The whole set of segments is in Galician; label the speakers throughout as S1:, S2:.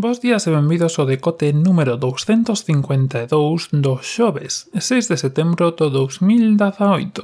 S1: Bos días e benvidos ao decote número 252 do xoves, 6 de setembro do 2018.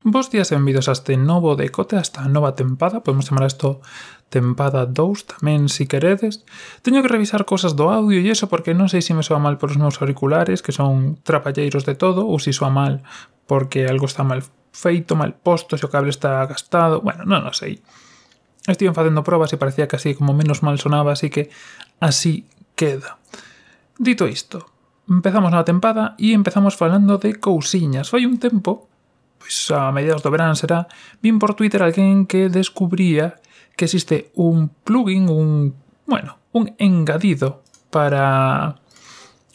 S1: Bos días e benvidos a este novo decote, a esta nova tempada, podemos chamar isto tempada 2 tamén, si queredes. Teño que revisar cosas do audio e eso porque non sei se me soa mal polos meus auriculares, que son trapalleiros de todo, ou se soa mal porque algo está mal feito, mal posto, se o cable está gastado, bueno, non, o sei. Estiven facendo probas e parecía que así como menos mal sonaba, así que así queda. Dito isto, empezamos na tempada e empezamos falando de cousiñas. Foi un tempo, pois a mediados do verán será, vin por Twitter alguén que descubría que existe un plugin, un, bueno, un engadido para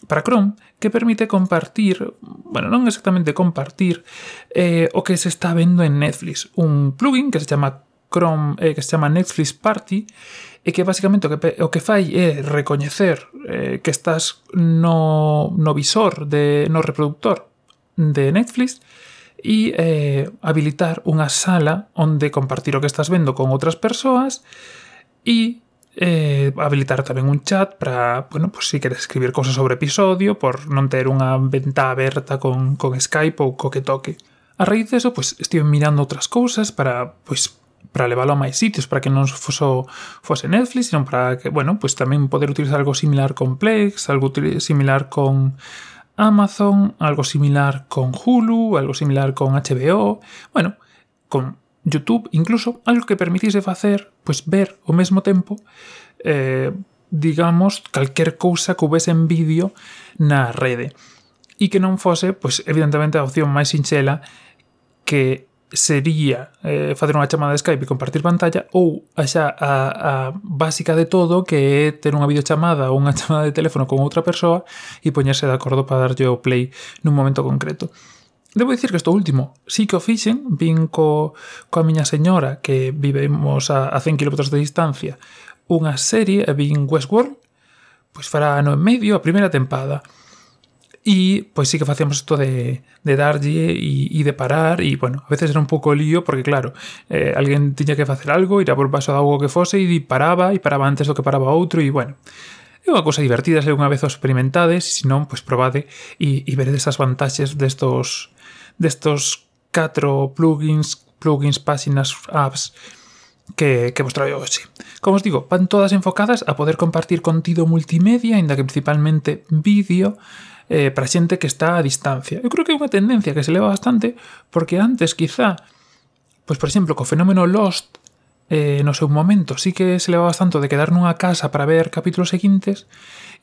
S1: para Chrome que permite compartir, bueno, non exactamente compartir, eh, o que se está vendo en Netflix. Un plugin que se chama Chrome, eh, que se chama Netflix Party, e que basicamente o que, o que fai é recoñecer eh, que estás no, no visor, de, no reproductor de Netflix, e eh, habilitar unha sala onde compartir o que estás vendo con outras persoas e eh, habilitar tamén un chat para, bueno, pues, si queres escribir cousas sobre episodio, por non ter unha venta aberta con, con Skype ou co que toque. A raíz deso, pois, pues, estive mirando outras cousas para, pois, para leválo a máis sitios, para que non foso, fose Netflix, sino para que, bueno, pois pues, tamén poder utilizar algo similar con Plex, algo similar con Amazon, algo similar con Hulu, algo similar con HBO, bueno, con YouTube, incluso algo que permitise facer, pois ver ao mesmo tempo eh, digamos, calquer cousa que houvese en vídeo na rede. E que non fose, pois, evidentemente, a opción máis sinxela que sería eh, facer unha chamada de Skype e compartir pantalla ou a xa a, a básica de todo que é ter unha videochamada ou unha chamada de teléfono con outra persoa e poñerse de acordo para darlle o play nun momento concreto. Debo dicir que isto último sí que o fixen, vin co, coa miña señora que vivemos a, a 100 km de distancia unha serie e vin Westworld, pois fará ano e medio a primeira tempada. E pois sí que facíamos isto de, de darlle e, e de parar e, bueno, a veces era un pouco lío porque, claro, eh, alguén tiña que facer algo, ir a por paso de algo que fose e paraba, e paraba antes do que paraba outro e, bueno, É unha cousa divertida se unha vez o experimentades, se non, pois probade e, e veredes as vantaxes destos destos catro plugins, plugins, páxinas, apps que, que vos traio hoxe. Como os digo, van todas enfocadas a poder compartir contido multimedia, ainda que principalmente vídeo, eh, para xente que está a distancia. Eu creo que é unha tendencia que se leva bastante, porque antes, quizá, pois por exemplo, co fenómeno Lost, eh, no seu momento sí que se leva tanto de quedar nunha casa para ver capítulos seguintes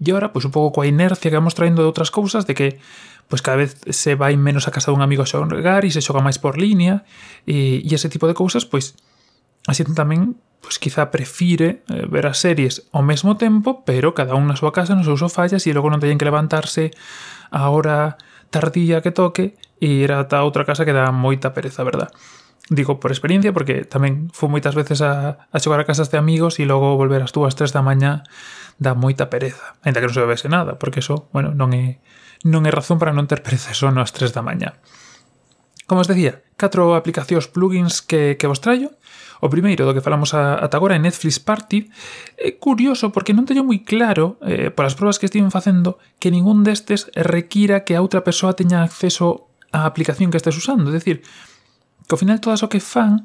S1: e agora, pois, un pouco coa inercia que vamos traendo de outras cousas de que pois cada vez se vai menos a casa dun amigo a xogar e se xoga máis por línea e, e ese tipo de cousas, pois a xente tamén pois quizá prefire eh, ver as series ao mesmo tempo, pero cada un na súa casa, no seu sofá, e logo non teñen que levantarse a hora tardía que toque e ir ata outra casa que dá moita pereza, verdad? digo por experiencia, porque tamén fui moitas veces a, a xogar a casas de amigos e logo volver ás túas tres da mañá dá moita pereza, ainda que non se bebese nada, porque eso, bueno, non é, non é razón para non ter pereza sono ás tres da mañá. Como os decía, catro aplicacións plugins que, que vos traio. O primeiro do que falamos ata agora é Netflix Party. É curioso porque non teño moi claro, eh, polas probas que estiven facendo, que ningún destes requira que a outra persoa teña acceso á aplicación que estés usando. É dicir, que ao final todas o que fan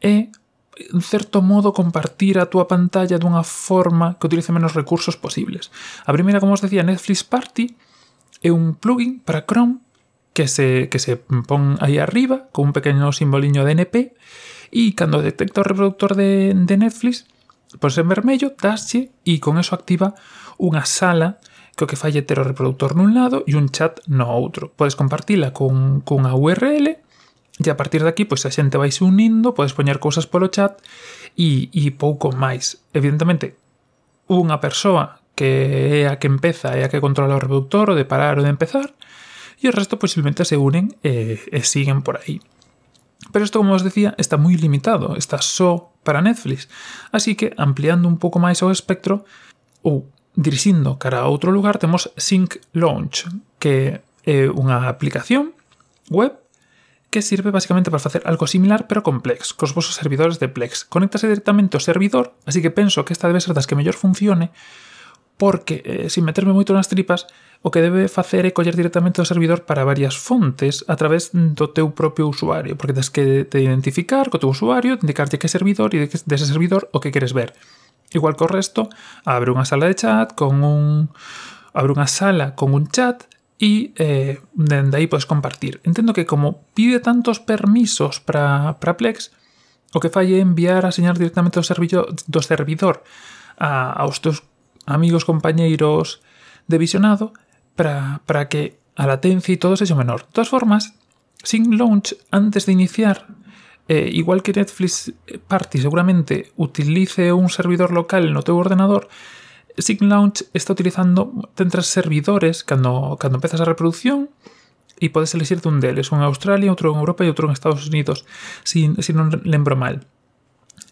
S1: é en certo modo compartir a túa pantalla dunha forma que utilice menos recursos posibles. A primeira, como os decía, Netflix Party é un plugin para Chrome que se, que se pon aí arriba con un pequeno simboliño de NP e cando detecta o reproductor de, de Netflix, pois en vermello, dasche e con eso activa unha sala que o que falle ter o reproductor nun lado e un chat no outro. Podes compartila con, con a URL E a partir de aquí, pois a xente vai se unindo, podes poñer cousas polo chat e, e pouco máis. Evidentemente, unha persoa que é a que empeza e a que controla o reproductor, o de parar ou de empezar, e o resto posiblemente se unen e, e siguen por aí. Pero isto, como os decía, está moi limitado, está só para Netflix. Así que, ampliando un pouco máis o espectro, ou dirixindo cara a outro lugar, temos Sync Launch, que é unha aplicación web que sirve basicamente para facer algo similar pero con Plex, cos vosos servidores de Plex. Conéctase directamente ao servidor, así que penso que esta debe ser das que mellor funcione, porque, eh, sin meterme moito nas tripas, o que debe facer é coller directamente o servidor para varias fontes a través do teu propio usuario, porque tens que te identificar co teu usuario, indicarlle que servidor e dese de servidor o que queres ver. Igual que o resto, abre unha sala de chat con un abre unha sala con un chat y eh, dende aí podes compartir. Entendo que como pide tantos permisos para Plex, o que fai é enviar a señal directamente do, servillo, do servidor a, aos teus amigos, compañeiros de visionado para que a latencia e todo sexa menor. De todas formas, sin launch, antes de iniciar, eh, igual que Netflix eh, Party seguramente utilice un servidor local no teu ordenador, Sign Launch está utilizando, tendrás servidores cando, cando empezas a reproducción e podes elegir dun deles, un en Australia, outro en Europa e outro en Estados Unidos, se si, si non lembro mal.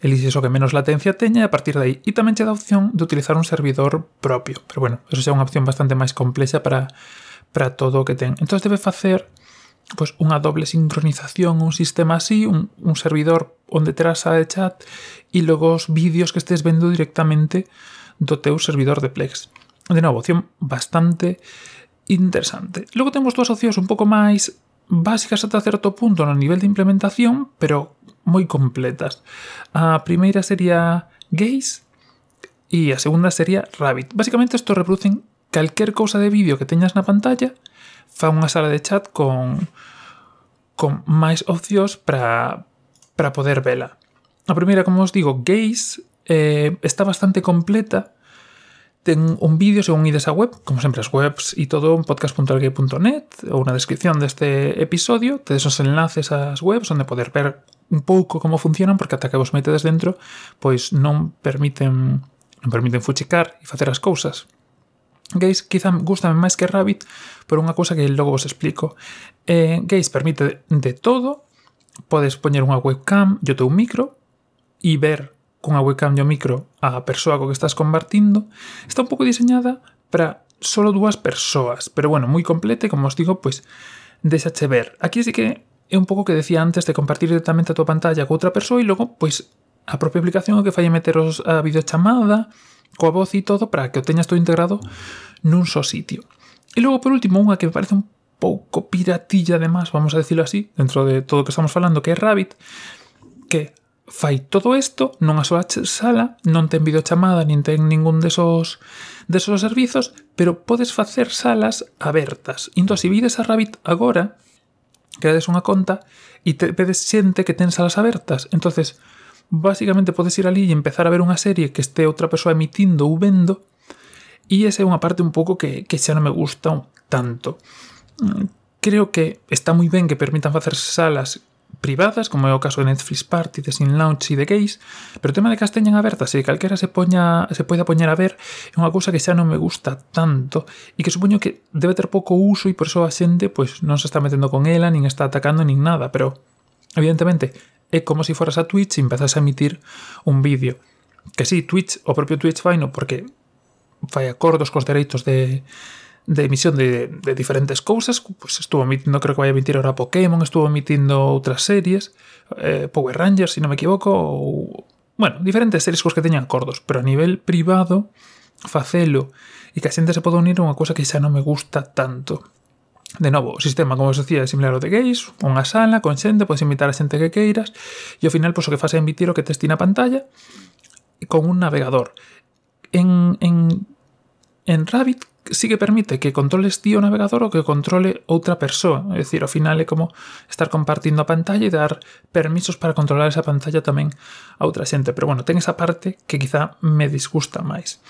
S1: Elixes o que menos latencia teña e a partir de aí. E tamén che dá opción de utilizar un servidor propio. Pero bueno, eso xa é unha opción bastante máis complexa para, para todo o que ten. Entón debe facer pues, unha doble sincronización, un sistema así, un, un servidor onde terás a de chat e logo os vídeos que estés vendo directamente do teu servidor de Plex. De novo, opción bastante interesante. Logo temos dúas opcións un pouco máis básicas ata certo punto no nivel de implementación, pero moi completas. A primeira sería Gaze e a segunda sería Rabbit. Básicamente isto reproducen calquer cousa de vídeo que teñas na pantalla, fa unha sala de chat con con máis opcións para para poder vela. A primeira, como os digo, Gaze eh, está bastante completa. Ten un vídeo según ides a web, como sempre as webs e todo en podcast.algue.net ou na descripción deste episodio tedes os enlaces ás webs onde poder ver un pouco como funcionan porque ata que vos metedes dentro pois non permiten non permiten fuchicar e facer as cousas. Gaze quizá gustame máis que Rabbit por unha cousa que logo vos explico. Eh, Gaze permite de todo, podes poñer unha webcam, yo teu micro e ver con a webcam e o micro a persoa co que estás compartindo, está un pouco diseñada para solo dúas persoas, pero bueno, moi completa e como os digo, pois desache ver. Aquí sí que é un pouco que decía antes de compartir directamente a tua pantalla co outra persoa e logo, pois, a propia aplicación o que fai meteros a videochamada, coa voz e todo para que o teñas todo integrado nun só sitio. E logo, por último, unha que me parece un pouco piratilla además, vamos a decirlo así, dentro de todo o que estamos falando, que é Rabbit, que fai todo isto nunha súa sala, non ten videochamada, nin ten ningún desos, desos servizos, pero podes facer salas abertas. Entón, se vides a Rabbit agora, creades unha conta e te pedes xente que ten salas abertas. entonces basicamente podes ir ali e empezar a ver unha serie que este outra persoa emitindo ou vendo e esa é unha parte un pouco que, que xa non me gusta tanto. Mm, creo que está moi ben que permitan facer salas privadas, como é o caso de Netflix Party, de Sin Launch e de Gays, pero o tema de que as teñan abertas e calquera se poña se poida poñer a ver é unha cousa que xa non me gusta tanto e que supoño que debe ter pouco uso e por iso a xente pois, non se está metendo con ela, nin está atacando, nin nada, pero evidentemente é como se si foras a Twitch e empezas a emitir un vídeo. Que si, sí, Twitch, o propio Twitch fai no, porque fai acordos cos dereitos de, de emisión de, de diferentes cousas, pues estuvo emitindo, creo que vai emitir ahora Pokémon, estuvo emitindo outras series, eh, Power Rangers, se si non me equivoco, ou, bueno, diferentes series cos que teñan acordos, pero a nivel privado facelo e que a xente se poda unir unha cousa que xa non me gusta tanto. De novo, o sistema, como vos decía, é similar ao de gays, unha sala con xente, podes invitar a xente que queiras, e ao final, pois, o que faz é emitir o que tes ti na pantalla con un navegador. En, en, en Rabbit sí que permite que controles ti o navegador ou que controle outra persoa. É dicir, ao final é como estar compartindo a pantalla e dar permisos para controlar esa pantalla tamén a outra xente. Pero bueno, ten esa parte que quizá me disgusta máis.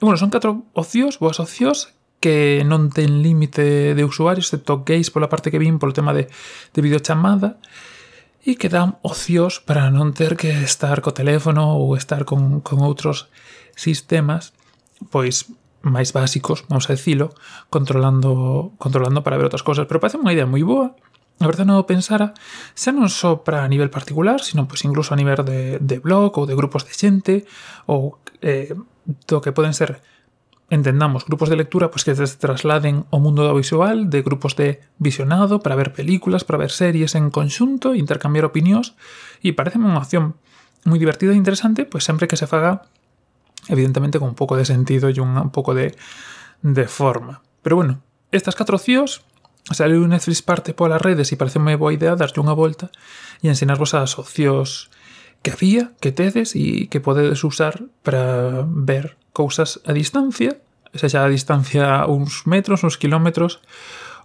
S1: E bueno, son catro ocios, boas ocios, que non ten límite de usuarios, excepto gays pola parte que vin polo tema de, de videochamada, e que dan ocios para non ter que estar co teléfono ou estar con, con outros sistemas, pois máis básicos, vamos a decirlo, controlando, controlando para ver outras cosas. Pero parece unha idea moi boa, a verdade non o pensara, xa non só para a nivel particular, sino pois incluso a nivel de, de blog ou de grupos de xente ou eh, do que poden ser entendamos grupos de lectura pois que se trasladen ao mundo do visual, de grupos de visionado para ver películas, para ver series en conxunto, intercambiar opinións e parece unha opción moi divertida e interesante, pois sempre que se faga evidentemente con un pouco de sentido e un pouco de, de forma. Pero bueno, estas catro CIOs saliu Netflix parte polas redes e parece moi boa idea darlle unha volta e ensinarvos as opcións que había, que tedes e que podedes usar para ver cousas a distancia, sexa a distancia uns metros, uns kilómetros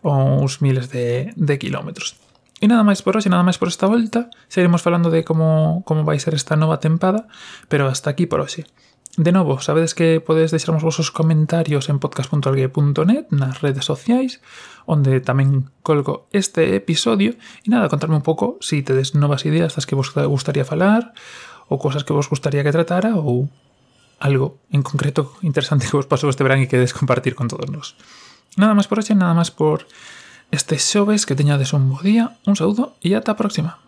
S1: ou uns miles de, de kilómetros. E nada máis por hoxe, nada máis por esta volta. Seguiremos falando de como, como vai ser esta nova tempada, pero hasta aquí por hoxe. De novo, sabedes que podedes deixarmos vosos comentarios en podcast.algue.net nas redes sociais, onde tamén colgo este episodio, e nada, contarme un pouco se si tedes novas ideas das que vos gustaría falar, ou cosas que vos gustaría que tratara, ou algo en concreto interesante que vos pasou este verán e quedes compartir con todos nós. Nada máis por hoxe, nada máis por este xoves, que teñades un bo día, un saúdo e ata a próxima.